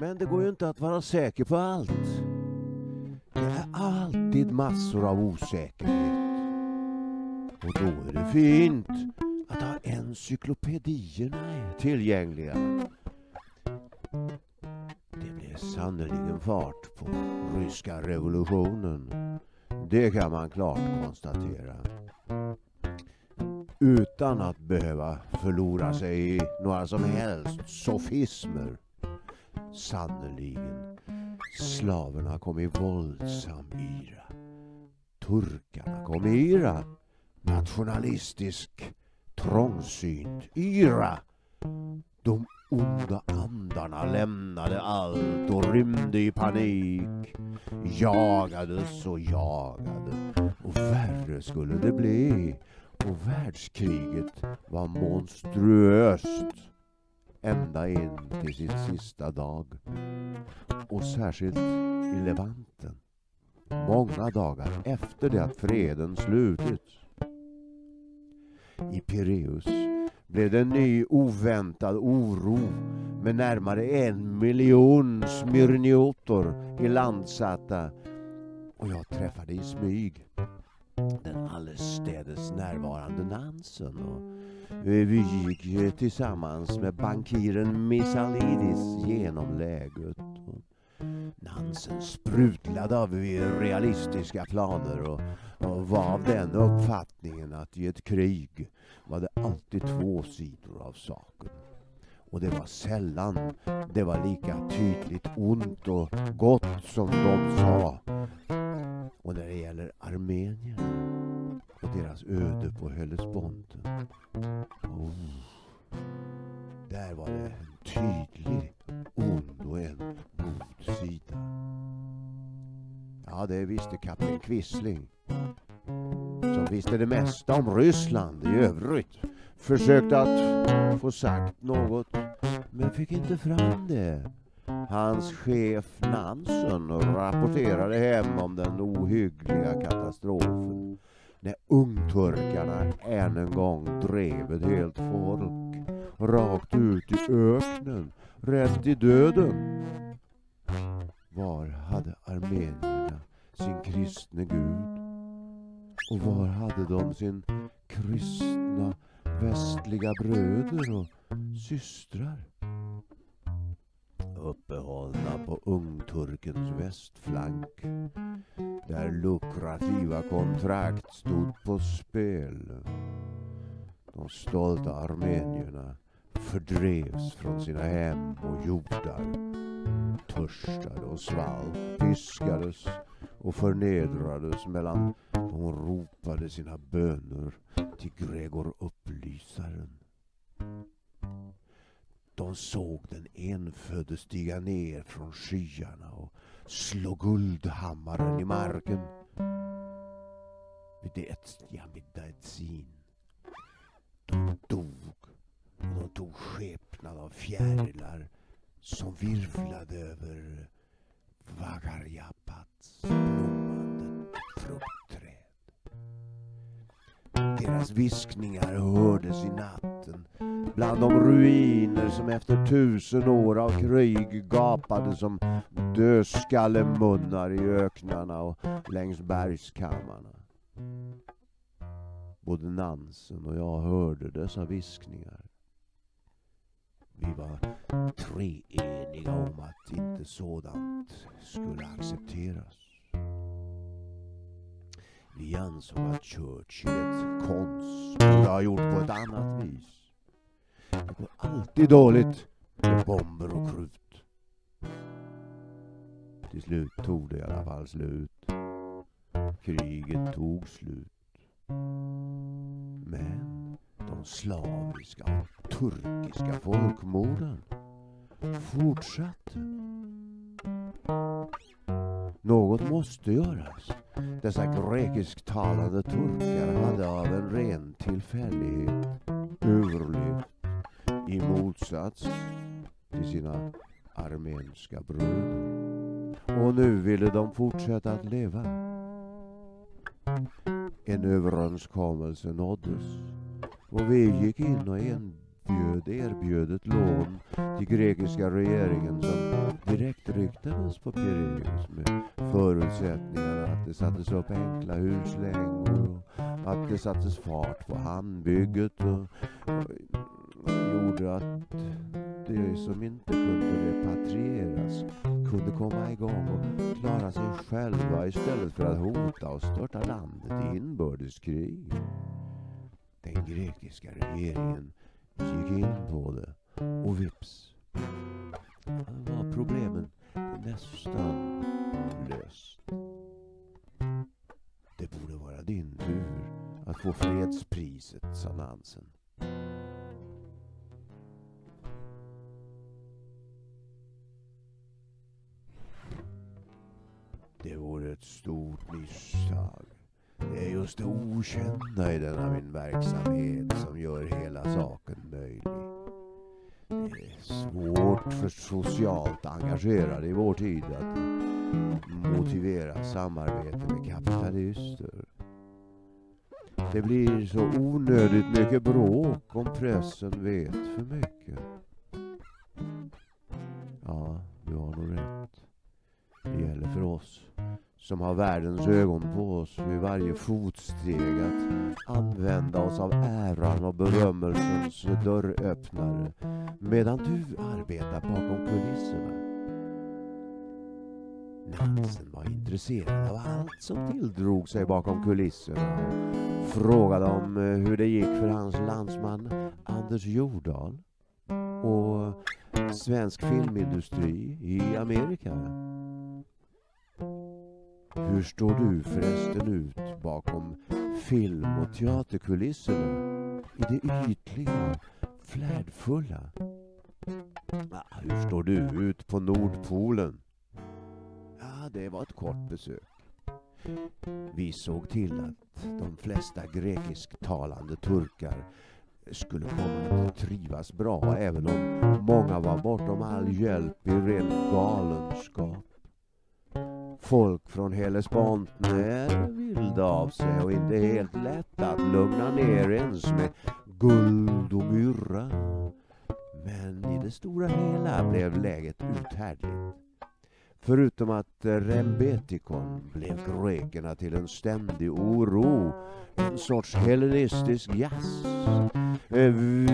Men det går ju inte att vara säker på allt. Det är alltid massor av osäkerhet. Och då är det fint att ha encyklopedierna tillgängliga. Det blev sannerligen fart på ryska revolutionen. Det kan man klart konstatera. Utan att behöva förlora sig i några som helst sofismer. Sannerligen. Slaverna kom i våldsam yra. Turkarna kom i yra. Nationalistisk, trångsynt yra. De onda andarna lämnade allt och rymde i panik. Jagades och jagade. Och värre skulle det bli. Och världskriget var monstruöst. Ända in till sin sista dag. Och särskilt i Levanten. Många dagar efter det att freden slutits. I Pireus blev det en ny oväntad oro med närmare en miljon smyrniotor ilandsatta och jag träffade i smyg den allestädes närvarande Nansen och vi gick tillsammans med bankiren Missalidis genom läget. Nansen sprutlade av realistiska planer och, och var av den uppfattningen att i ett krig var det alltid två sidor av saken. Och det var sällan det var lika tydligt ont och gott som de sa. Och när det gäller Armenien och deras öde på Hellesponten. Oh, där var det en tydlig ond och en god sida. Ja, det visste kapten Quisling. Som visste det mesta om Ryssland i övrigt. Försökte att få sagt något, men fick inte fram det. Hans chef Nansen rapporterade hem om den ohyggliga katastrofen när ungturkarna än en gång drev ett helt folk rakt ut i öknen, rätt i döden. Var hade armenierna sin kristne gud? Och var hade de sin kristna västliga bröder och systrar? Uppehållna på ungturkens västflank där lukrativa kontrakt stod på spel. De stolta armenierna fördrevs från sina hem och jordar. Törstade och svalt. piskades och förnedrades medan de ropade sina böner till Gregor Upplysaren. De såg den enfödde stiga ner från skyarna och slå guldhammaren i marken. Vid det Jamidadzin. De dog och de tog skepnad av fjärilar som virvlade över Vagarjapats blommande frukt. Deras viskningar hördes i natten bland de ruiner som efter tusen år av krig gapade som dödskallemunnar i öknarna och längs bergskammarna. Både Nansen och jag hörde dessa viskningar. Vi var treeniga om att inte sådant skulle accepteras. Vi ansåg att Churchill konst borde ha gjort på ett annat vis. Det går alltid dåligt med bomber och krut. Till slut tog det i alla fall slut. Kriget tog slut. Men de slaviska och turkiska folkmorden fortsatte. Något måste göras. Dessa grekisktalande turkar hade av en ren tillfällighet överlevt i motsats till sina armenska bröder. Och nu ville de fortsätta att leva. En överenskommelse nåddes och vi gick in och en Stöd erbjöd ett lån till grekiska regeringen som direkt ryktades på Pireus med förutsättningarna att det sattes upp enkla huslängor och att det sattes fart på hamnbygget och, och gjorde att det som inte kunde repatrieras kunde komma igång och klara sig själva istället för att hota och störta landet i inbördeskrig. Den grekiska regeringen gick in på det och vips var problemen nästan löst. Det borde vara din tur att få fredspriset, sa Nansen. Det vore ett stort misstag. Det är just det okända i denna min verksamhet som gör hela saken möjlig. Det är svårt för socialt engagerade i vår tid att motivera samarbete med kapitalister. Det blir så onödigt mycket bråk om pressen vet för mycket. Ja, du har nog rätt. Det gäller för oss som har världens ögon på oss vid varje fotsteg att använda oss av äran och berömmelsens dörröppnare medan du arbetar bakom kulisserna. Nansen var intresserad av allt som tilldrog sig bakom kulisserna och frågade om eh, hur det gick för hans landsman Anders Jordahl och svensk filmindustri i Amerika. Hur står du förresten ut bakom film och teaterkulisserna i det ytliga, flärdfulla? Ah, hur står du ut på Nordpolen? Ja, det var ett kort besök. Vi såg till att de flesta grekisktalande turkar skulle komma att trivas bra även om många var bortom all hjälp i ren galenskap. Folk från Hellesponten är vilda av sig och inte helt lätt att lugna ner ens med guld och myrra. Men i det stora hela blev läget uthärdligt. Förutom att eh, Rembetikon blev grekerna till en ständig oro, en sorts hellenistisk jazz. Eh,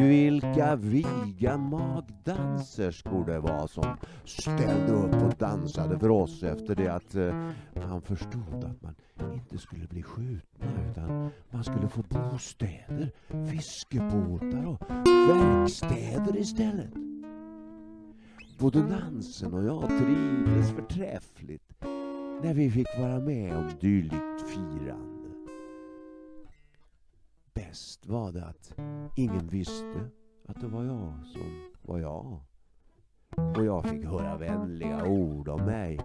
vilka viga magdanserskor det var som ställde upp och dansade för oss efter det att eh, man förstod att man inte skulle bli skjutna utan man skulle få bostäder, fiskebåtar och verkstäder istället. Både Nansen och jag trivdes förträffligt när vi fick vara med om dylikt firande. Bäst var det att ingen visste att det var jag som var jag. Och jag fick höra vänliga ord om mig.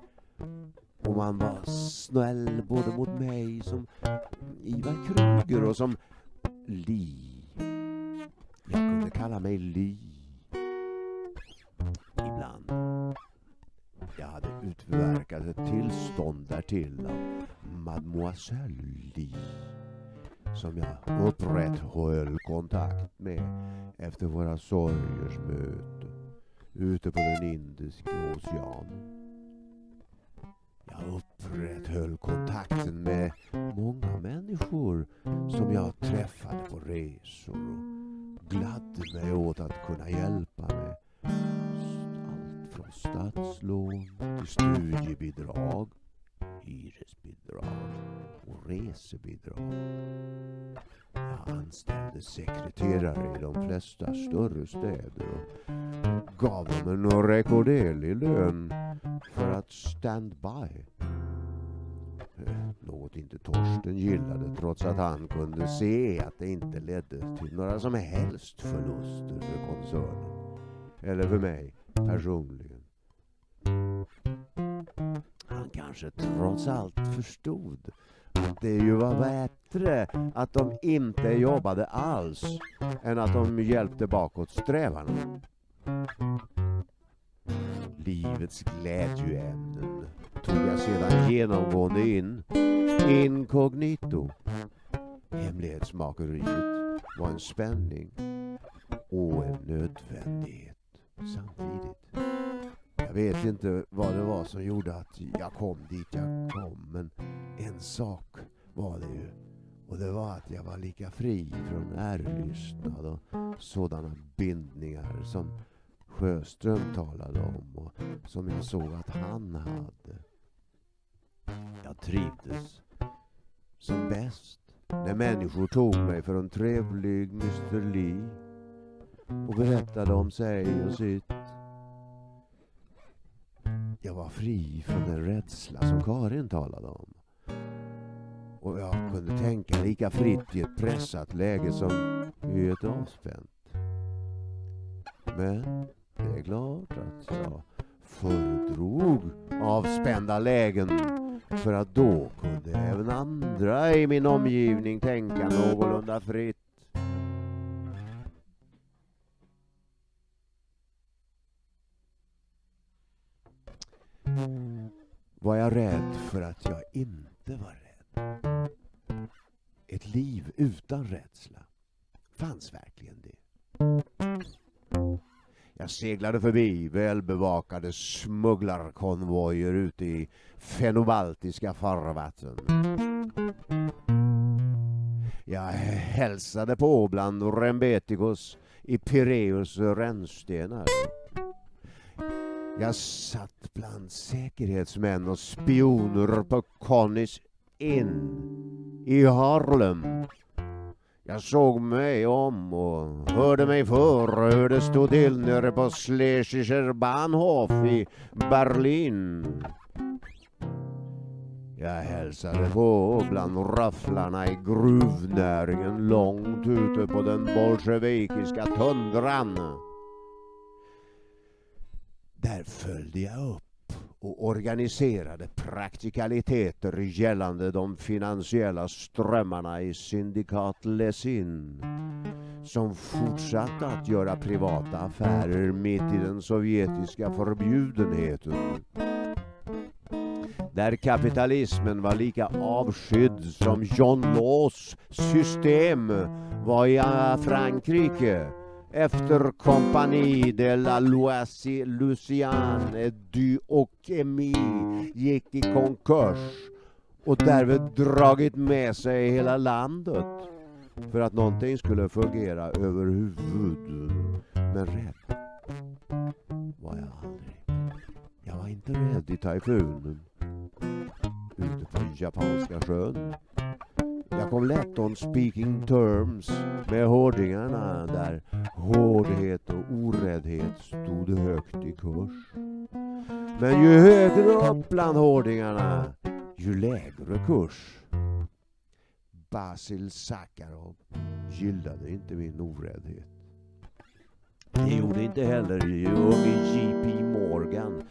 Och man var snäll både mot mig som Ivar Kruger och som Li. Jag kunde kalla mig Li ibland. Jag hade utverkat ett tillstånd därtill av Mademoiselle som jag upprätthöll kontakt med efter våra sorgers möte ute på den Indiska oceanen. Jag upprätthöll kontakten med många människor som jag träffade på resor och gladde mig åt att kunna hjälpa med statslån till studiebidrag, hyresbidrag och resebidrag. Jag anställde sekreterare i de flesta större städer och gav dem en rekorderlig lön för att stand by. Eh, något inte Torsten gillade trots att han kunde se att det inte ledde till några som helst förluster för koncernen. Eller för mig personligen. Han kanske trots allt förstod att det ju var bättre att de inte jobbade alls än att de hjälpte bakåtsträvarna. Livets glädjeämnen tog jag sedan genomgående in inkognito. Hemlighetsmakeriet var en spänning och en nödvändighet samtidigt. Jag vet inte vad det var som gjorde att jag kom dit jag kom men en sak var det ju och det var att jag var lika fri från ärlystnad och sådana bindningar som Sjöström talade om och som jag såg att han hade. Jag trivdes som bäst när människor tog mig för en trevlig Mr Lee och berättade om sig och sitt. Jag var fri från den rädsla som Karin talade om. Och jag kunde tänka lika fritt i ett pressat läge som i ett avspänt. Men det är klart att jag föredrog avspända lägen för att då kunde även andra i min omgivning tänka någorlunda fritt. Var jag rädd för att jag inte var rädd? Ett liv utan rädsla. Fanns verkligen det? Jag seglade förbi välbevakade smugglarkonvojer ute i fenobaltiska farvatten. Jag hälsade på bland Rembetikos i Pireus rännstenar. Jag satt bland säkerhetsmän och spioner på Connys Inn i Harlem jag såg mig om och hörde mig för hur det stod till nere på Schlesischer Bahnhof i Berlin. Jag hälsade på bland rafflarna i gruvnäringen långt ute på den bolsjevikiska tundran. Där följde jag upp och organiserade praktikaliteter gällande de finansiella strömmarna i syndikat Lesin som fortsatte att göra privata affärer mitt i den sovjetiska förbjudenheten. Där kapitalismen var lika avskydd som John Laws system var i Frankrike efter Compagnie de la Louisiane du och Emi gick i konkurs och därvid dragit med sig hela landet för att någonting skulle fungera överhuvud. Men rädd var jag aldrig. Jag var inte rädd i tyfunen ute på Japanska sjön. Jag kom lätt on speaking terms med hårdingarna där hårdhet och oräddhet stod högt i kurs. Men ju högre upp bland hårdingarna, ju lägre kurs. Basil Sakharov gillade inte min oräddhet. Det gjorde inte heller unge J.P. Morgan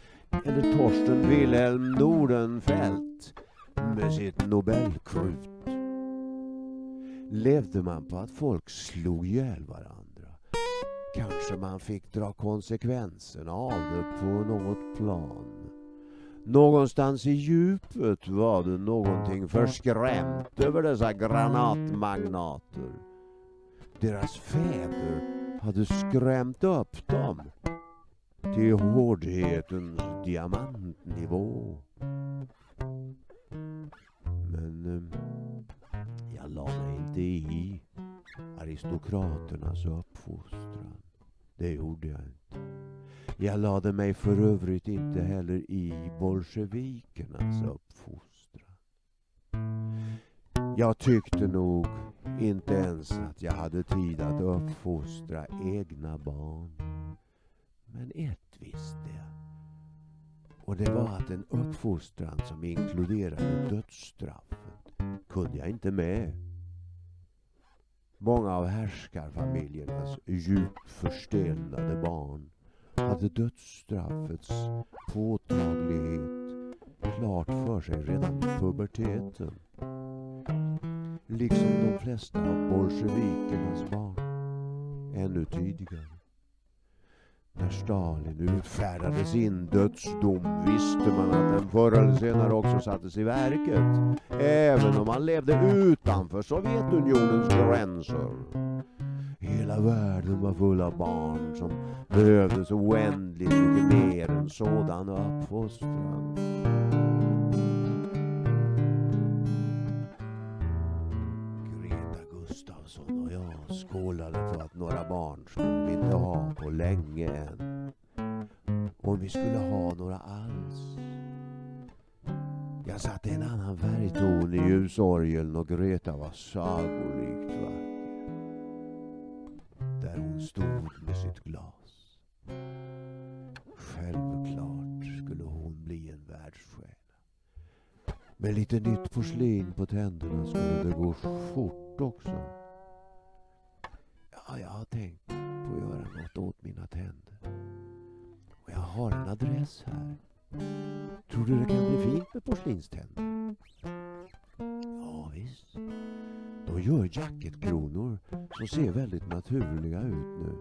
eller Torsten Wilhelm Nordenfelt med sitt Nobelkrut levde man på att folk slog ihjäl varandra. Kanske man fick dra konsekvenserna av det på något plan. Någonstans i djupet var det någonting förskrämt över dessa granatmagnater. Deras fäder hade skrämt upp dem till hårdhetens diamantnivå. Men eh, jag la mig inte i aristokraternas uppfostran. Det gjorde jag inte. Jag lade mig för övrigt inte heller i bolsjevikernas uppfostran. Jag tyckte nog inte ens att jag hade tid att uppfostra egna barn. Men ett visste jag. Och det var att en uppfostran som inkluderade dödsstraffet kunde jag inte med. Många av härskarfamiljernas djupt förstelnade barn hade dödsstraffets påtaglighet klart för sig redan i puberteten. Liksom de flesta av bolsjevikernas barn ännu tidigare. När Stalin utfärdade sin dödsdom visste man att den förr eller senare också sattes i verket. Även om man levde utanför Sovjetunionens gränser. Hela världen var full av barn som behövde så oändligt mycket mer än sådan uppfostran. Greta Gustafsson och jag skålade att några barn skulle vi inte ha på länge än. Om vi skulle ha några alls. Jag satte en annan färgton i ljusorgeln och Greta var sagolikt vacker. Där hon stod med sitt glas. Självklart skulle hon bli en världsstjärna. Med lite nytt porslin på tänderna skulle det gå fort också. Ja, jag har tänkt på att göra något åt mina tänder. Och jag har en adress här. Tror du det kan bli fint med porslinständer? Ja, visst. De gör jacketkronor som ser väldigt naturliga ut nu.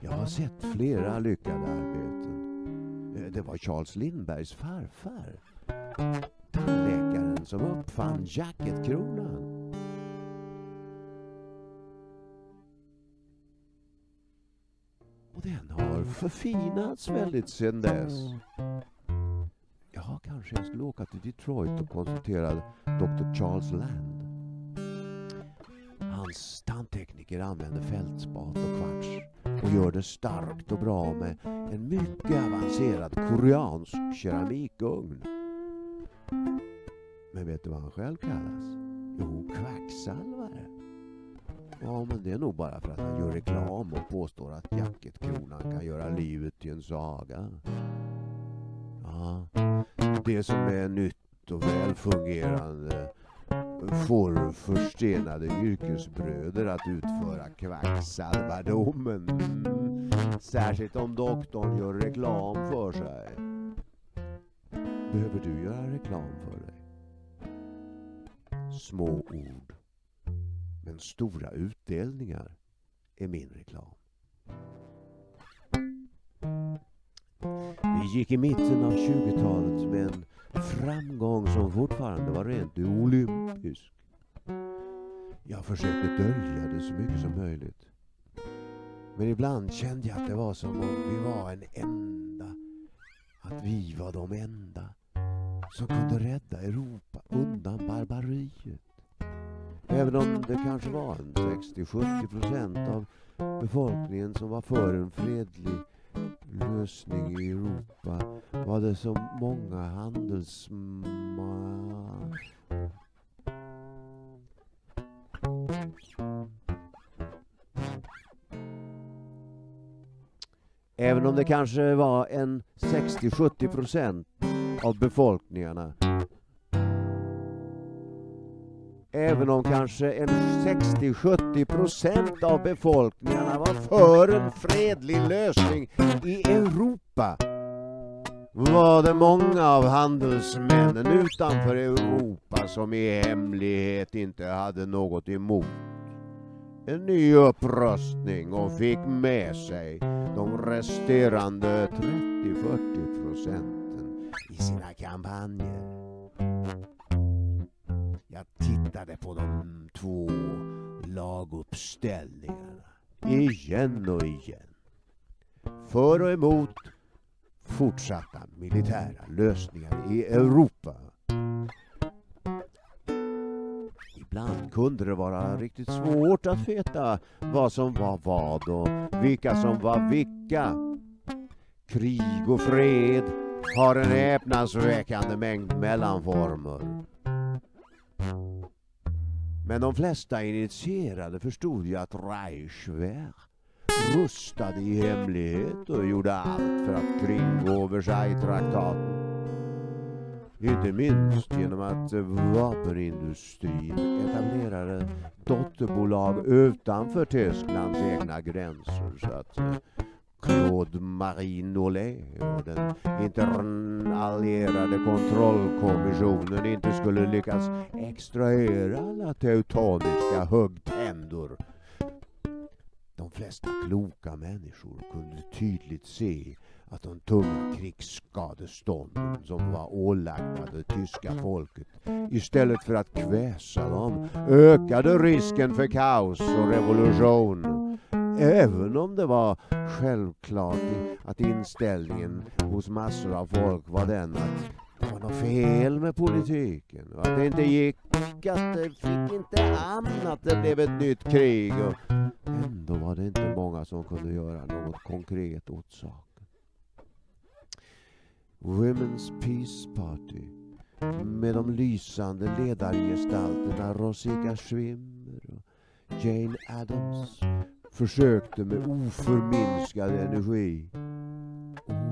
Jag har sett flera lyckade arbeten. Eh, det var Charles Lindbergs farfar. Tandläkaren som uppfann jacketkronan. Och den har förfinats väldigt sedan dess. Ja, kanske jag skulle åka till Detroit och konsultera Dr. Charles Land. Hans tandtekniker använder fältspat och kvarts och gör det starkt och bra med en mycket avancerad koreansk keramikugn. Men vet du vad han själv kallas? Jo, kvacksalvare. Ja, men det är nog bara för att han gör reklam och påstår att jacketkronan kan göra livet till en saga. Ja, det som är nytt och väl fungerande får förstenade yrkesbröder att utföra kvacksalvardomen. Mm. Särskilt om doktorn gör reklam för sig. Behöver du göra reklam för dig? Små ord, men stora utdelningar är min reklam. Vi gick i mitten av 20-talet med en framgång som fortfarande var rent olympisk. Jag försökte dölja det så mycket som möjligt. Men ibland kände jag att det var som om vi var en enda. Att vi var de enda som kunde rädda Europa undan barbariet. Även om det kanske var 60-70 procent av befolkningen som var för en fredlig lösning i Europa var det så många handelsman... Även om det kanske var en 60-70 procent av befolkningarna Även om kanske en 60-70 procent av befolkningarna var för en fredlig lösning i Europa var det många av handelsmännen utanför Europa som i hemlighet inte hade något emot en ny upprustning och fick med sig de resterande 30-40 procenten i sina kampanjer. Jag tittade på de två laguppställningarna igen och igen. För och emot fortsatta militära lösningar i Europa. Ibland kunde det vara riktigt svårt att veta vad som var vad och vilka som var vilka. Krig och fred har en häpnadsväckande mängd mellanformer. Men de flesta initierade förstod ju att Reichswehr rustade i hemlighet och gjorde allt för att kringgå Versailles-traktaten. Inte minst genom att vapenindustrin etablerade dotterbolag utanför Tysklands egna gränser så att eh, Claude Marie Nollet och den interallierade kontrollkommissionen inte skulle lyckas extrahera alla teutoniska huggtändor. De flesta kloka människor kunde tydligt se att de tunga krigsskadestånden som var ålagda det tyska folket istället för att kväsa dem ökade risken för kaos och revolution. Mm. Även om det var självklart att inställningen hos massor av folk var den att det var något fel med politiken och att det inte gick, att det fick inte an att det blev ett nytt krig. Och ändå var det inte många som kunde göra något konkret åt saken. Women's Peace Party med de lysande ledargestalterna Rosika Schwimmer och Jane Addams försökte med oförminskad energi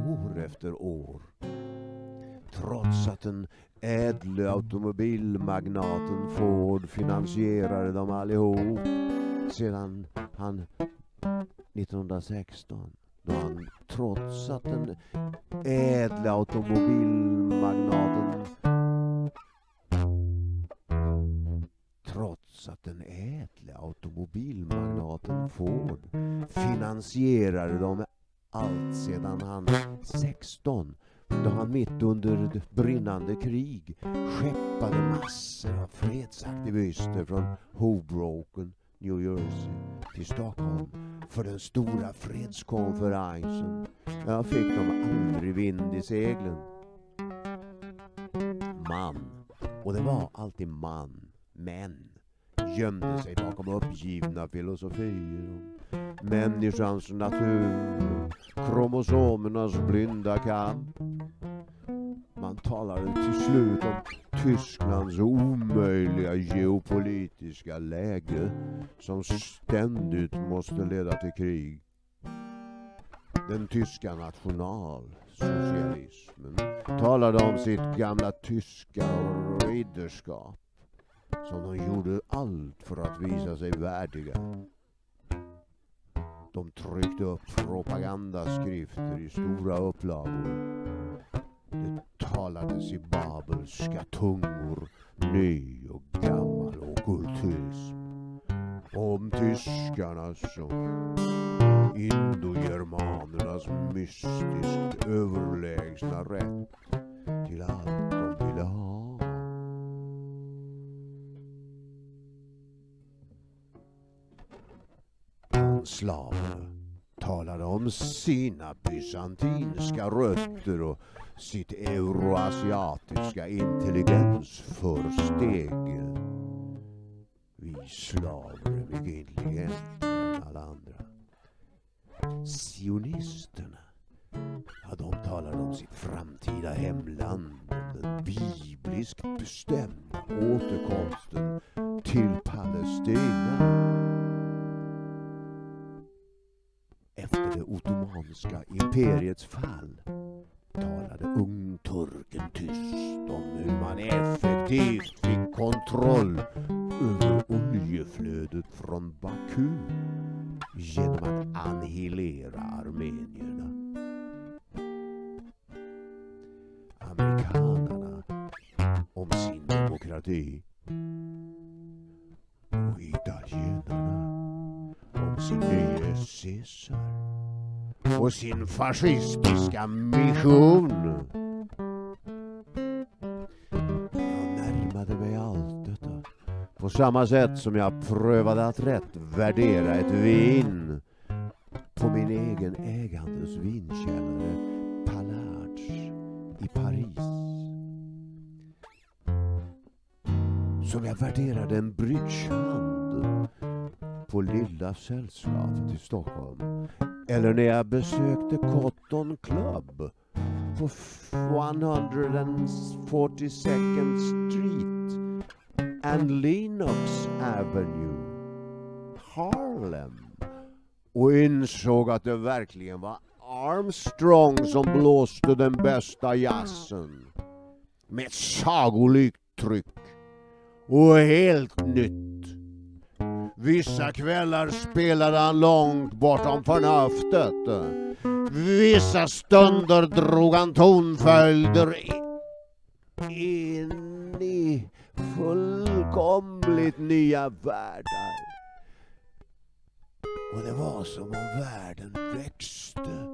år efter år. Trots att den ädle automobilmagnaten Ford finansierade dem allihop sedan han 1916 då han trots att den ädle automobilmagnaten att den ädle automobilmagnaten Ford finansierade dem allt sedan han 16 då han mitt under brinnande krig skeppade massor av fredsaktivister från Hoboken, New Jersey till Stockholm för den stora fredskonferensen. Jag fick dem aldrig vind i seglen. Man, och det var alltid man, män, gömde sig bakom uppgivna filosofier om människans natur och kromosomernas blinda kamp. Man talade till slut om Tysklands omöjliga geopolitiska läge som ständigt måste leda till krig. Den tyska nationalsocialismen talade om sitt gamla tyska ridderskap som de gjorde allt för att visa sig värdiga. De tryckte upp propagandaskrifter i stora upplagor. Det talades i babelska tungor, ny och gammal okultism. Om tyskarnas och indogermanernas mystiskt överlägsna rätt till allt de slaver talade om sina bysantinska rötter och sitt euroasiatiska intelligensförsteg. Vi slaver är mycket intelligentare än alla andra. Sionisterna, ja, de talade om sitt framtida hemland, den bibliskt bestämda återkomsten till Palestina. Efter det ottomanska imperiets fall talade ungturken tyst om hur man effektivt fick kontroll över oljeflödet från Baku genom att annihilera armenierna. Amerikanerna om sin demokrati på sin fascistiska mission. Jag närmade mig allt detta på samma sätt som jag prövade att rätt värdera ett vin på min egen ägandes vinkällare Palage i Paris. Som jag värderade en bridgehand på Lilla Sällskapet i Stockholm eller när jag besökte Cotton Club på 142nd Street and Lenox Avenue, Harlem och insåg att det verkligen var Armstrong som blåste den bästa jazzen med ett sagolikt tryck och helt nytt. Vissa kvällar spelade han långt bortom förnuftet. Vissa stunder drog han tonföljder in i fullkomligt nya världar. Och det var som om världen växte.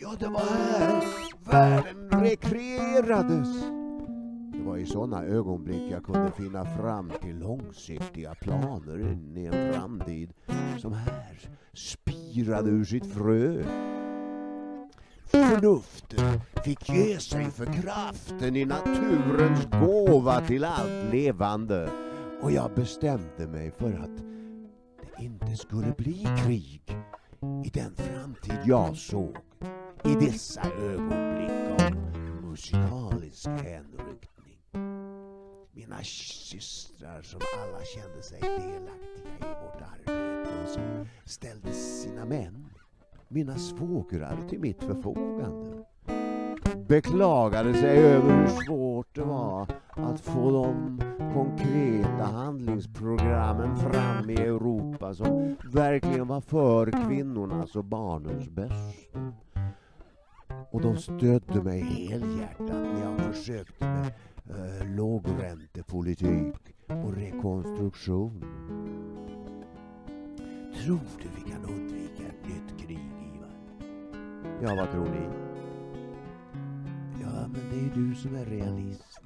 Ja, det var här världen rekreerades. Det var i sådana ögonblick jag kunde finna fram till långsiktiga planer in i en framtid som här spirade ur sitt frö. Förnuftet fick ge sig för kraften i naturens gåva till allt levande och jag bestämde mig för att det inte skulle bli krig i den framtid jag såg i dessa ögonblick av musikalisk hänryckning. Mina systrar som alla kände sig delaktiga i vårt arbete och som ställde sina män, mina svågrar, till mitt förfogande beklagade sig över hur svårt det var att få de konkreta handlingsprogrammen fram i Europa som verkligen var för kvinnornas och barnens bästa. Och de stödde mig helhjärtat när jag försökte med eh, lågräntepolitik och rekonstruktion. Tror du vi kan undvika ett nytt krig, Ivar? Ja, vad tror ni? Ja, men det är du som är realist.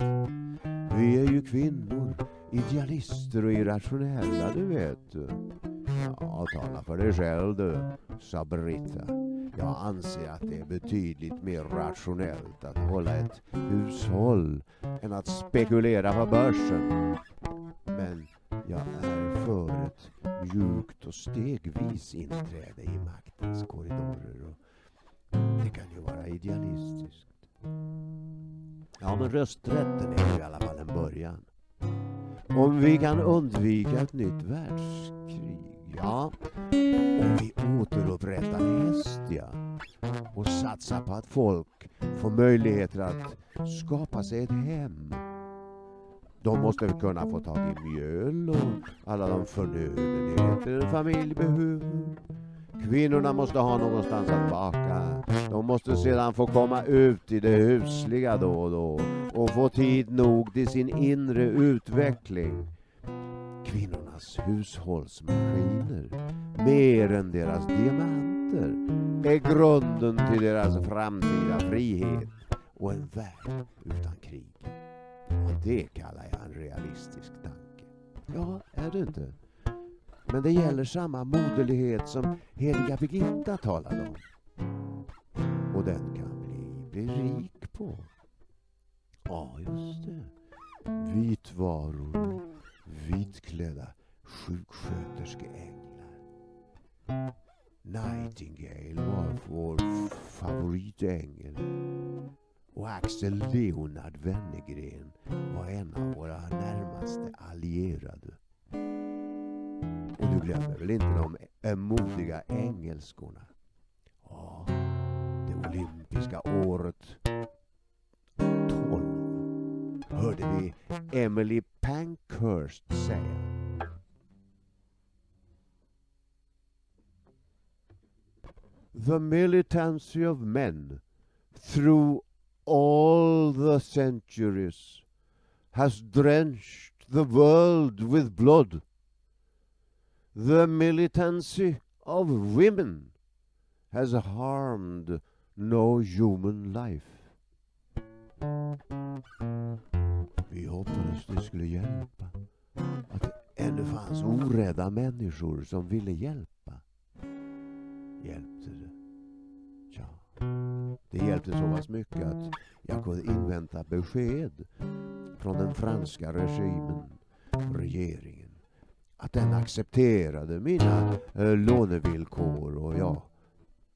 Vi är ju kvinnor, idealister och irrationella, du vet. Mm. Ja, tala för dig själv du, sa Britta. Jag anser att det är betydligt mer rationellt att hålla ett hushåll än att spekulera på börsen. Men jag är för ett mjukt och stegvis inträde i maktens korridorer. Och det kan ju vara idealistiskt. Ja, men rösträtten är ju i alla fall en början. Om vi kan undvika ett nytt världskrig, ja. Om vi återupprättar Hestia och satsar på att folk får möjligheter att skapa sig ett hem. De måste kunna få tag i mjöl och alla de förnödenheter en familj behöver. Kvinnorna måste ha någonstans att baka. De måste sedan få komma ut i det husliga då och då och få tid nog till sin inre utveckling. Kvinnornas hushållsmaskiner, mer än deras diamanter, är grunden till deras framtida frihet och en värld utan krig. Och det kallar jag en realistisk tanke. Ja, är det inte? Men det gäller samma moderlighet som heliga Birgitta talade om. Och den kan vi bli rik på. Ja, just det. Vitvaror, vitklädda sjuksköterskeänglar. Nightingale var vår favoritängel. Och Axel Leonard Wennergren var en av våra närmaste allierade. Och du glömmer väl inte de modiga engelskorna? Ja, det olympiska året hörde vi Emily Pankhurst säga. The militancy of men through all the centuries has drenched the world with blood the militancy of women has harmed no human life. Vi hoppades det skulle hjälpa. Att det ännu fanns orädda människor som ville hjälpa. Hjälpte det? Ja, det hjälpte så pass mycket att jag kunde invänta besked från den franska regimen, regeringen att den accepterade mina eh, lånevillkor och ja,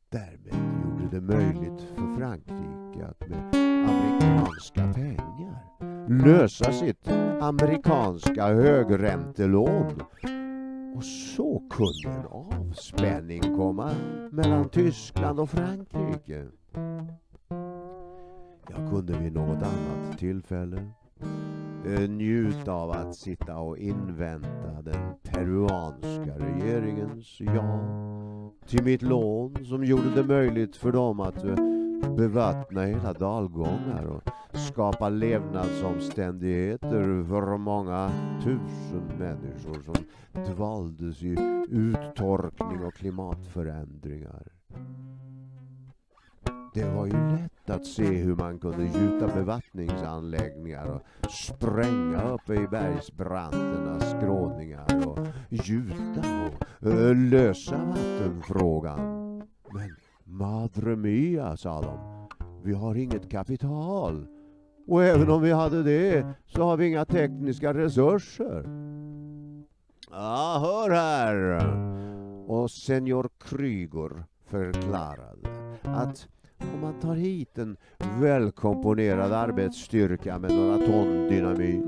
därmed gjorde det möjligt för Frankrike att med amerikanska pengar lösa sitt amerikanska högräntelån. Och så kunde en avspänning komma mellan Tyskland och Frankrike. Jag kunde vid något annat tillfälle eh, njuta av att sitta och invänta den peruanska regeringens ja till mitt lån som gjorde det möjligt för dem att eh, bevattna hela dalgångar och skapa levnadsomständigheter för många tusen människor som dvaldes i uttorkning och klimatförändringar. Det var ju lätt att se hur man kunde gjuta bevattningsanläggningar och spränga uppe i bergsbranternas skråningar och gjuta och eh, lösa vattenfrågan. Men Madre mia, sa de, vi har inget kapital. Och även om vi hade det så har vi inga tekniska resurser. Ja, hör här! Och senior Krygor förklarade att om man tar hit en välkomponerad arbetsstyrka med några ton dynamit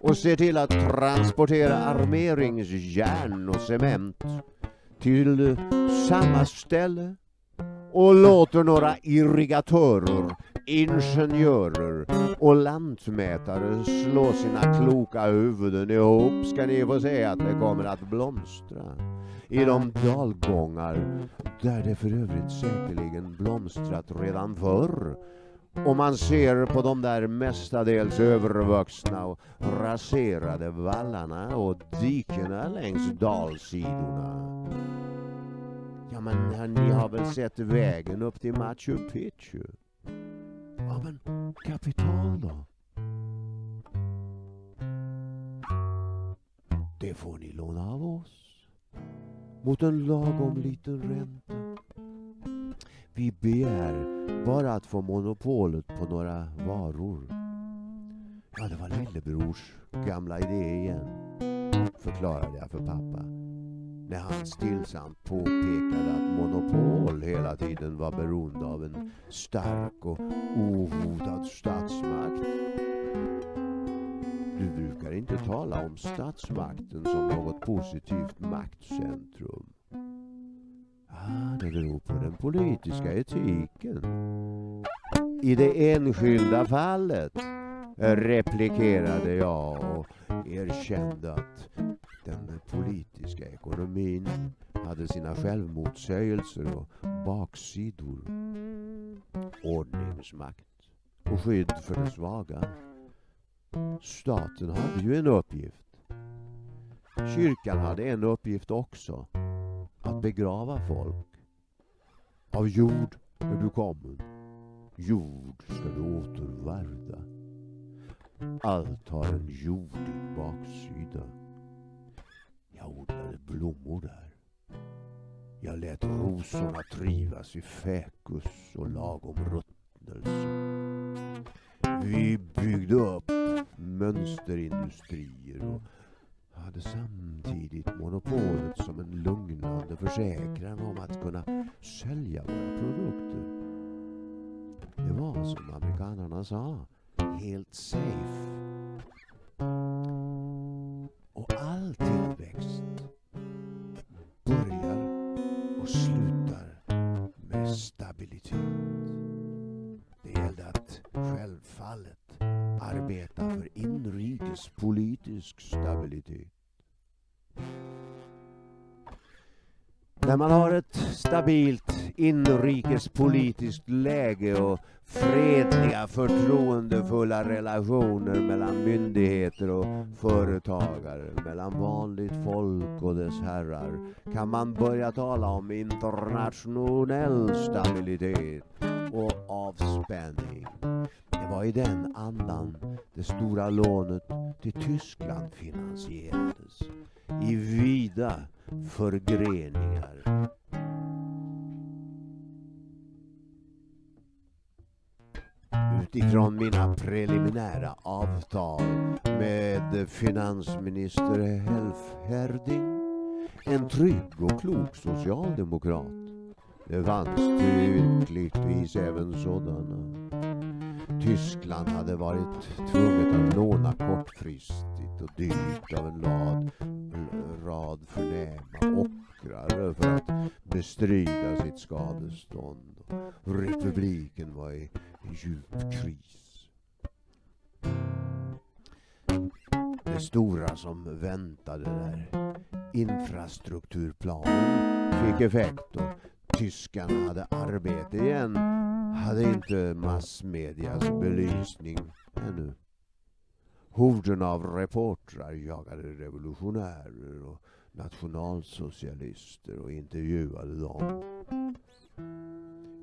och ser till att transportera armeringsjärn och cement till samma ställe och låter några irrigatörer, ingenjörer och lantmätare slå sina kloka huvuden ihop ska ni få se att det kommer att blomstra i de dalgångar där det för övrigt säkerligen blomstrat redan förr. Och man ser på de där mestadels övervuxna och raserade vallarna och dikena längs dalsidorna. Ja men ni har väl sett vägen upp till Machu Picchu? Ja men kapital då? Det får ni låna av oss. Mot en lagom liten ränta. Vi begär bara att få monopolet på några varor. Ja, det var lillebrors gamla idé igen, förklarade jag för pappa när han stillsamt påpekade att monopol hela tiden var beroende av en stark och ohotad statsmakt. Du brukar inte tala om statsmakten som något positivt maktcentrum. Ah, det beror på den politiska etiken. I det enskilda fallet replikerade jag och erkände att den politiska ekonomin hade sina självmotsägelser och baksidor. Ordningsmakt och skydd för de svaga. Staten hade ju en uppgift. Kyrkan hade en uppgift också. Att begrava folk. Av jord är du kommen. Jord ska du återvärda. Allt har en jordig baksida. Jag odlade blommor där. Jag lät rosorna trivas i fäkus och lagom ruttnelse. Vi byggde upp mönsterindustrier och hade samtidigt monopolet som en lugnande försäkran om att kunna sälja våra produkter. Det var som amerikanarna sa, helt safe. Politisk stabilitet. När man har ett stabilt inrikespolitiskt läge och fredliga förtroendefulla relationer mellan myndigheter och företagare, mellan vanligt folk och dess herrar, kan man börja tala om internationell stabilitet och avspänning. Det var i den andan det stora lånet till Tyskland finansierades. I vida förgreningar. Utifrån mina preliminära avtal med finansminister Helf Herding, en trygg och klok socialdemokrat. Det fanns tydligtvis även sådana. Tyskland hade varit tvunget att låna kortfristigt och dyrt av en rad, rad förnäma ockrare för att bestrida sitt skadestånd. Republiken var i djup kris. Det stora som väntade där, infrastrukturplanen, fick effekt och tyskarna hade arbete igen hade inte massmedias alltså belysning ännu. Horden av reportrar jagade revolutionärer och nationalsocialister och intervjuade dem.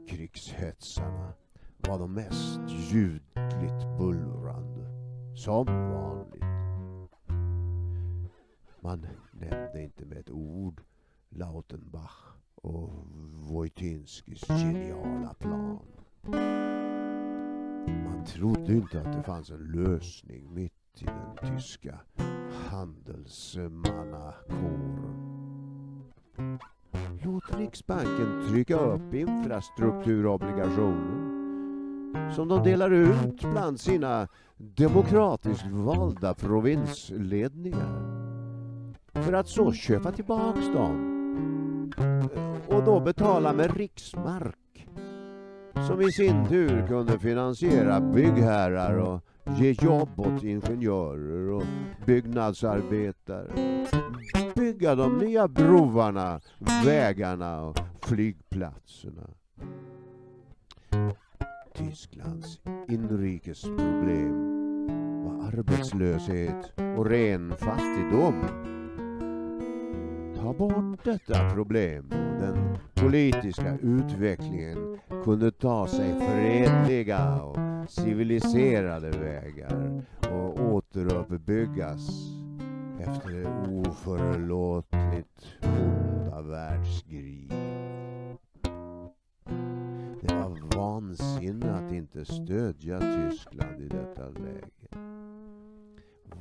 Krigshetsarna var de mest ljudligt bullrande, som vanligt. Man nämnde inte med ett ord Lautenbach och Wojtynskis geniala plan. Man trodde inte att det fanns en lösning mitt i den tyska handelsmannakåren. Låt Riksbanken trycka upp infrastrukturobligationer som de delar ut bland sina demokratiskt valda provinsledningar för att så köpa tillbaks dem och då betala med riksmark som i sin tur kunde finansiera byggherrar och ge jobb åt ingenjörer och byggnadsarbetare. Bygga de nya broarna, vägarna och flygplatserna. Tysklands inrikesproblem var arbetslöshet och ren fattigdom. Ta bort detta problem och den politiska utvecklingen kunde ta sig fredliga och civiliserade vägar och återuppbyggas efter det oförlåtligt onda världskrig. Det var vansinne att inte stödja Tyskland i detta läge.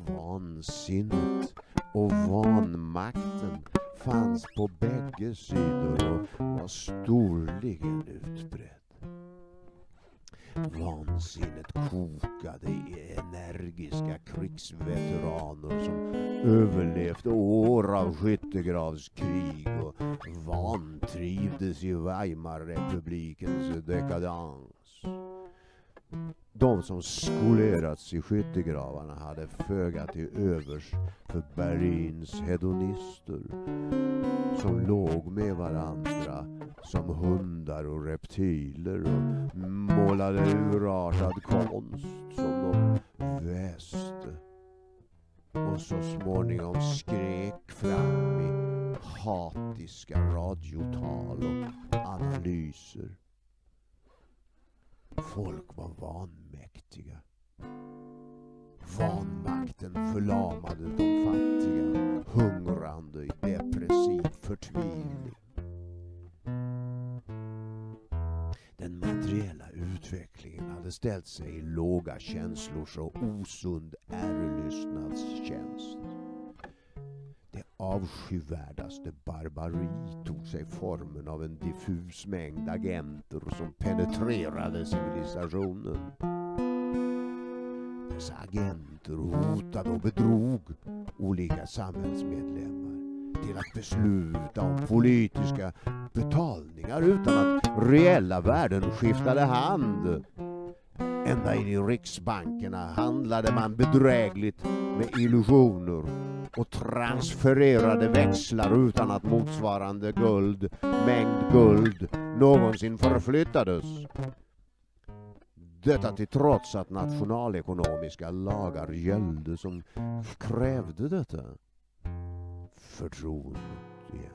Vansinnet och vanmakten fanns på bägge sidor och var storligen utbredd. Vansinnet kokade i energiska krigsveteraner som överlevt år av skyttegravskrig och vantrivdes i Weimarrepublikens dekadans. De som skolerats i skyttegravarna hade föga till övers för Berlins hedonister som låg med varandra som hundar och reptiler och målade urartad konst som de väste och så småningom skrek fram i hatiska radiotal och analyser. Folk var mäktiga. Vanmakten förlamade de fattiga, hungrande i depressiv förtvivling. Den materiella utvecklingen hade ställt sig i låga känslors och osund ärelystnadstjänst. Det avskyvärdaste barbari tog sig formen av en diffus mängd agenter som penetrerade civilisationen. Dessa agenter hotade och bedrog olika samhällsmedlemmar till att besluta om politiska betalningar utan att reella värden skiftade hand. Ända in i riksbankerna handlade man bedrägligt med illusioner och transfererade växlar utan att motsvarande guld, mängd guld någonsin förflyttades. Detta till trots att nationalekonomiska lagar gällde som krävde detta. Förtroendet igen.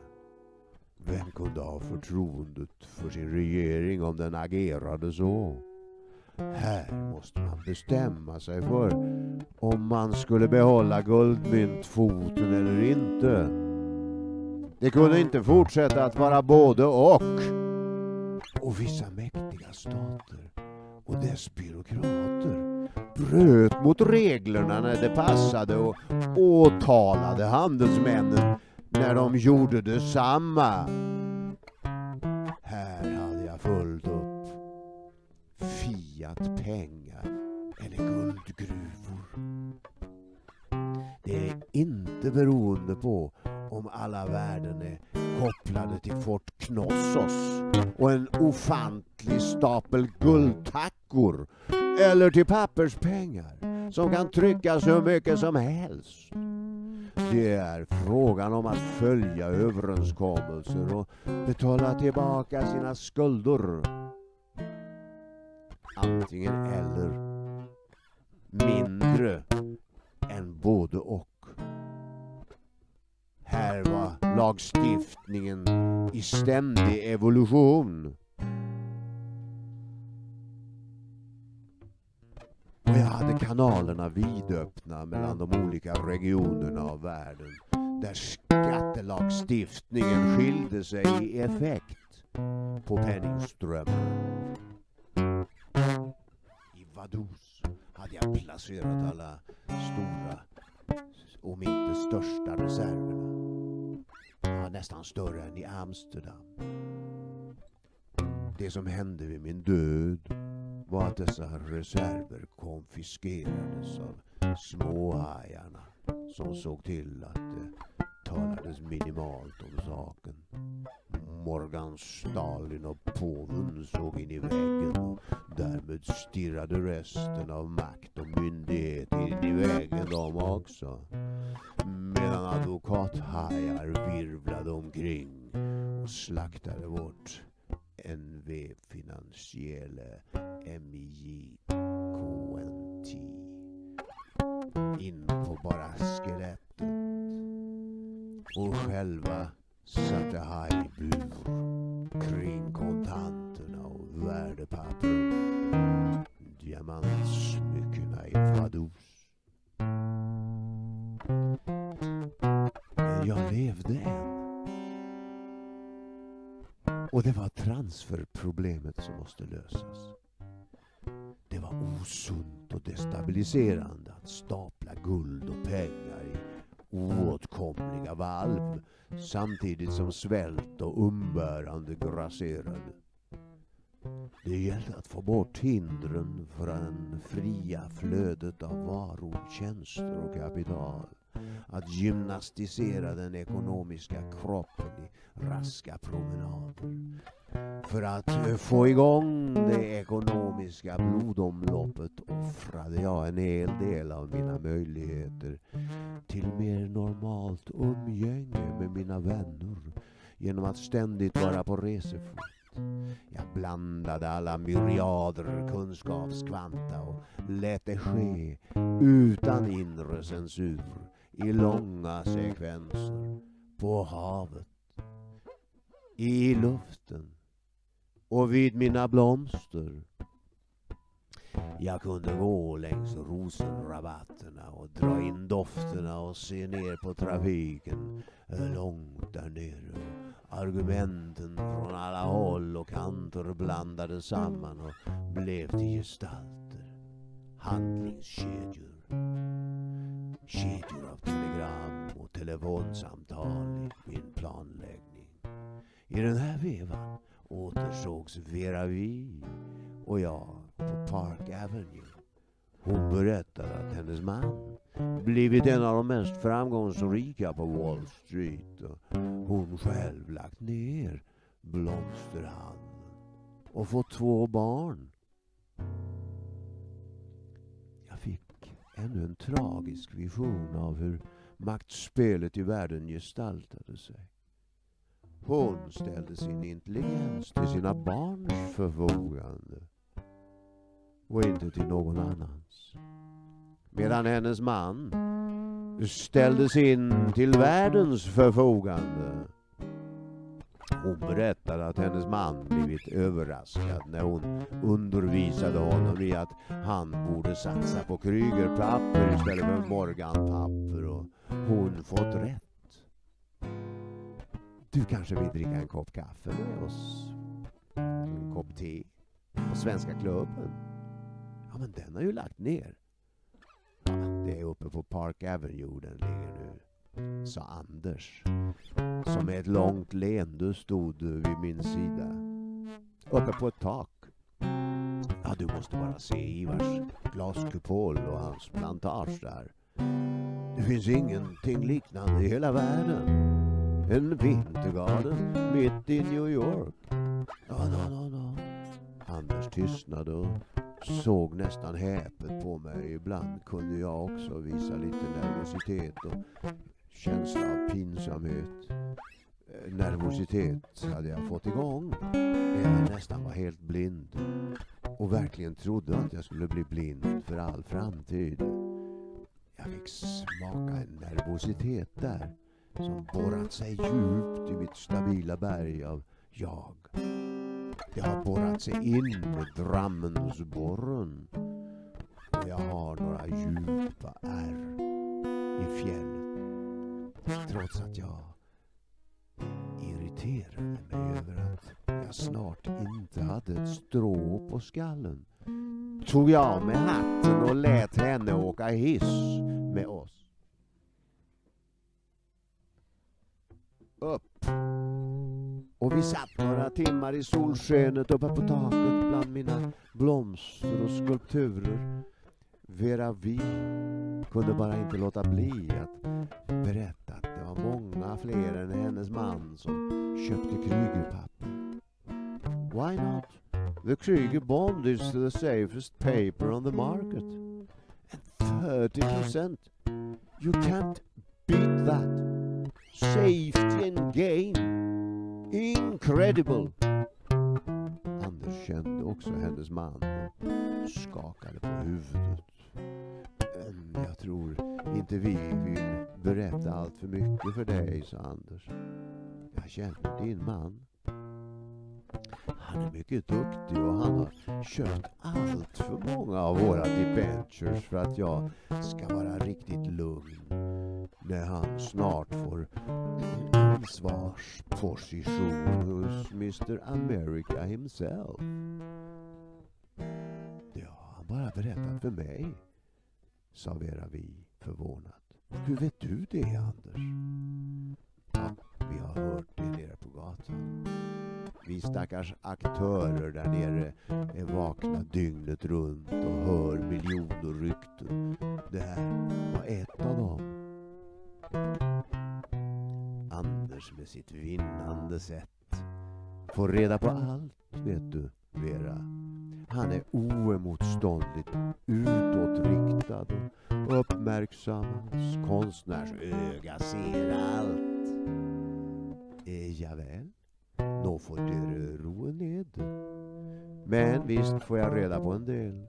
Vem kunde ha förtroendet för sin regering om den agerade så? Här måste man bestämma sig för om man skulle behålla guldmyntfoten eller inte. Det kunde inte fortsätta att vara både och. Och vissa mäktiga stater och dess byråkrater bröt mot reglerna när det passade och åtalade handelsmännen när de gjorde detsamma. Här hade jag fullt upp. Fiat pengar eller guldgruvor. Det är inte beroende på om alla värden är kopplade till Fort Knossos och en ofantlig stapel guldtackor eller till papperspengar som kan tryckas hur mycket som helst. Det är frågan om att följa överenskommelser och betala tillbaka sina skulder. antingen eller. Mindre både och. Här var lagstiftningen i ständig evolution. Och jag hade kanalerna vidöppna mellan de olika regionerna av världen där skattelagstiftningen skilde sig i effekt på penningströmmen. I Vaduz hade jag placerat alla stora, om inte största reserverna. Ja, nästan större än i Amsterdam. Det som hände vid min död var att dessa reserver konfiskerades av småhajarna som såg till att det talades minimalt om saken. Morgan Stalin och påven såg in i väggen och därmed stirrade resten av makt och myndighet in i väggen de också. Medan advokathajar virvlade omkring och slaktade vårt NV Finansielle MIJKNT in på bara skelettet. Och själva satte haj bur kring levde än. Och det var transferproblemet som måste lösas. Det var osunt och destabiliserande att stapla guld och pengar i oåtkomliga valv samtidigt som svält och umbärande grasserade. Det gällde att få bort hindren för det fria flödet av varor, tjänster och kapital. Att gymnastisera den ekonomiska kroppen i raska promenader. För att eh, få igång det ekonomiska blodomloppet offrade jag en hel del av mina möjligheter till mer normalt umgänge med mina vänner genom att ständigt vara på resefot. Jag blandade alla myriader kunskapskvanta och lät det ske utan inre censur i långa sekvenser på havet, i luften och vid mina blomster. Jag kunde gå längs rosenrabatterna och dra in dofterna och se ner på trafiken långt där nere. Argumenten från alla håll och kanter blandades samman och blev till gestalter. Handlingskedjor. Kedjor av telegram och telefonsamtal i min planläggning. I den här vevan återsågs Vera Vi och jag på Park Avenue. Hon berättade att hennes man blivit en av de mest framgångsrika på Wall Street och hon själv lagt ner blomsterhandeln och fått två barn. Ännu en tragisk vision av hur maktspelet i världen gestaltade sig. Hon ställde sin intelligens till sina barns förfogande och inte till någon annans. Medan hennes man ställdes in till världens förfogande. Hon berättade att hennes man blivit överraskad när hon undervisade honom i att han borde satsa på Krygerpapper istället för Morganpapper och hon fått rätt. Du kanske vill dricka en kopp kaffe med oss? En kopp te? På Svenska klubben? Ja, men den har ju lagt ner. Ja, det är uppe på Park Avenue den ligger nu, sa Anders. Som med ett långt leende stod vid min sida. Uppe på ett tak. Ja, du måste bara se Ivars glaskupol och hans plantage där. Det finns ingenting liknande i hela världen. En vintergarden mitt i New York. Ja, no, no, no. Anders tystnade och såg nästan häpet på mig. Ibland kunde jag också visa lite nervositet och känsla av pinsamhet. Eh, nervositet hade jag fått igång när jag nästan var helt blind. och verkligen trodde att jag skulle bli blind för all framtid. Jag fick smaka en nervositet där som borrat sig djupt i mitt stabila berg av jag. Det har borrat sig in med Drammensborren och jag har några djupa ärr i fjällen trots att jag irriterade mig över att jag snart inte hade ett strå på skallen tog jag av mig hatten och lät henne åka hiss med oss. Upp. Och vi satt några timmar i solskenet uppe på taket bland mina blomster och skulpturer. Vera Vi kunde bara inte låta bli att berätta att det var många fler än hennes man som köpte Krügerpapper. Why not? The Krüger bond is the safest paper on the market. And 30 %? You can't beat that. Safety and gain. Incredible. Anders kände också hennes man och skakade på huvudet. Men jag tror inte vi vill berätta allt för mycket för dig, sa Anders. Jag känner din man. Han är mycket duktig och han har köpt allt för många av våra debentures för att jag ska vara riktigt lugn när han snart får ansvarsposition hos Mr America himself. Har han bara berättat för mig, sa Vera Vi förvånat. Hur vet du det, Anders? Ja, vi har hört det nere på gatan. Vi stackars aktörer där nere är vakna dygnet runt och hör miljoner rykten. Det här var ett av dem. Anders med sitt vinnande sätt får reda på allt, vet du, Vera. Han är oemotståndligt utåtriktad och uppmärksam. Hans konstnärsöga ser allt. Eh, javäl, då får du roa ned. Men visst får jag reda på en del.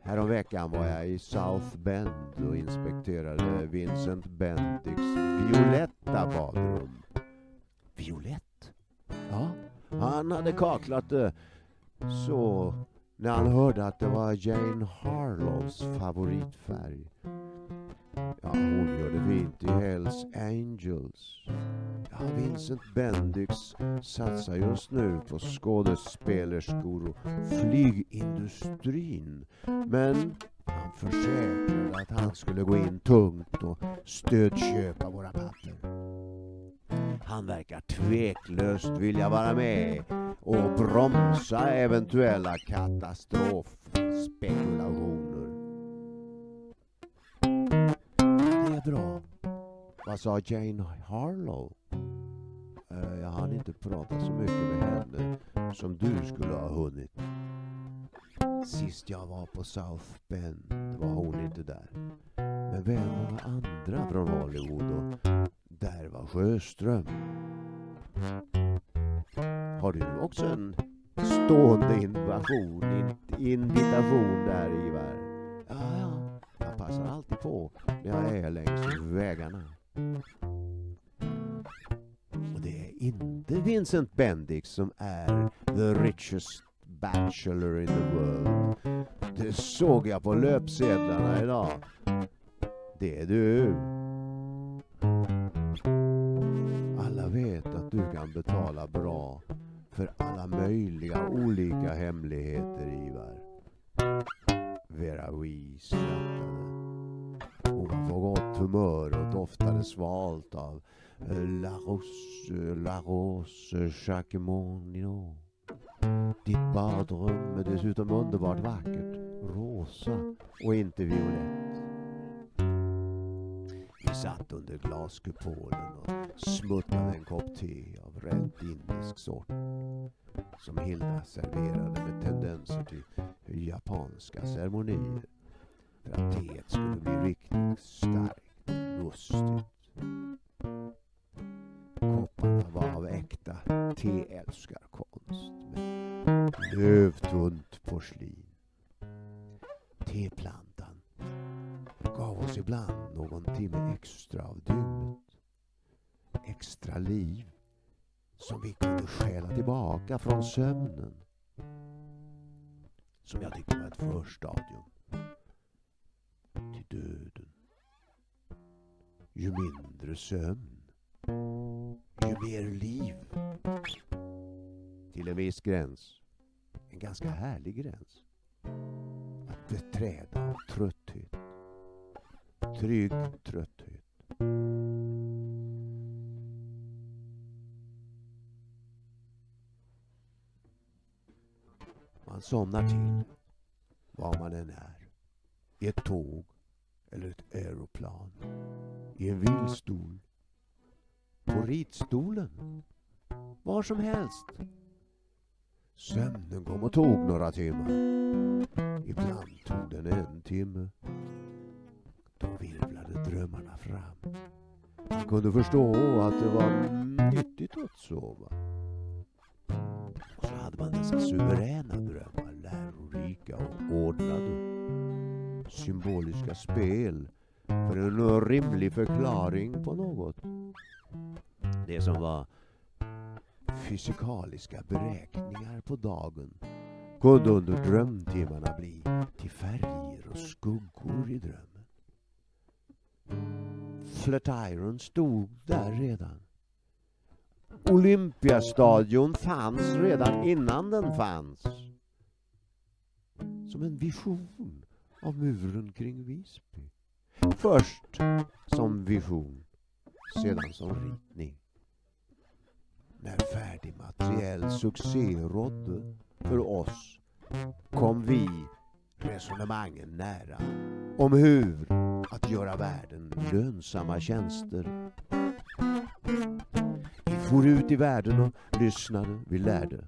Häromveckan var jag i South Bend och inspekterade Vincent Bendicks violetta badrum. Violett? Ja, han hade kaklat det så när han hörde att det var Jane Harlows favoritfärg. Ja, hon gör det fint i Hells Angels. Ja, Vincent Bendix satsar just nu på skådespelerskor och flygindustrin. Men han försäkrade att han skulle gå in tungt och stödköpa våra papper. Han verkar tveklöst vilja vara med och bromsa eventuella katastrofspekulationer. Det är bra. Vad sa Jane Harlow? Eh, jag hann inte prata så mycket med henne som du skulle ha hunnit. Sist jag var på South Bend var hon inte där. Men vem var andra från Hollywood och där var Sjöström. Har du också en stående invasion, in, invitation där Ivar? Ja, ja, jag passar alltid på när jag är längs vägarna. Och det är inte Vincent Bendix som är the richest bachelor in the world. Det såg jag på löpsedlarna idag. Det är du. Du kan betala bra för alla möjliga olika hemligheter, Ivar. Vera Wee skrattade. Hon var på gott humör och doftade svalt av La Rose, La Rose Jacquemonino. Ditt badrum är dessutom underbart vackert, rosa och inte violett. Vi satt under glaskupolen och smuttade en kopp te av rätt indisk sort som Hilda serverade med tendenser till japanska ceremonier för att teet skulle bli riktigt starkt, och mustigt. Kopparna var av äkta teälskarkonst med lövtunt porslin. Teplantan gav oss ibland någon timme extra av dygnet. Extra liv som vi kunde stjäla tillbaka från sömnen. Som jag tyckte var ett förstadium till döden. Ju mindre sömn, ju mer liv. Till en viss gräns. En ganska härlig gräns. Att beträda trött Trygg trötthet. Man somnar till var man än är. I ett tåg eller ett aeroplan. I en vilstol. På ritstolen. Var som helst. Sömnen kom och tog några timmar. Ibland tog den en timme. Fram. Man kunde förstå att det var nyttigt att sova. Och så hade man dessa suveräna drömmar, lärorika och ordnade. Symboliska spel för en rimlig förklaring på något. Det som var fysikaliska beräkningar på dagen kunde under drömtimmarna bli Flatiron stod där redan. Olympiastadion fanns redan innan den fanns. Som en vision av muren kring Visby. Först som vision, sedan som ritning. När färdig materiell succé rådde för oss kom vi resonemangen nära om hur att göra världen lönsamma tjänster. Vi for ut i världen och lyssnade, vi lärde.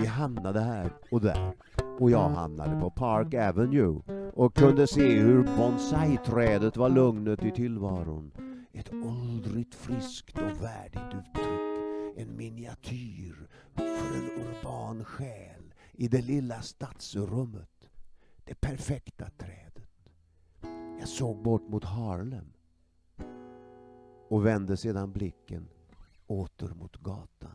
Vi hamnade här och där och jag hamnade på Park Avenue och kunde se hur bonsai-trädet var lugnet i tillvaron. Ett åldrigt, friskt och värdigt uttryck. En miniatyr för en urban själ i det lilla stadsrummet. Det perfekta trädet. Jag såg bort mot Harlem och vände sedan blicken åter mot gatan.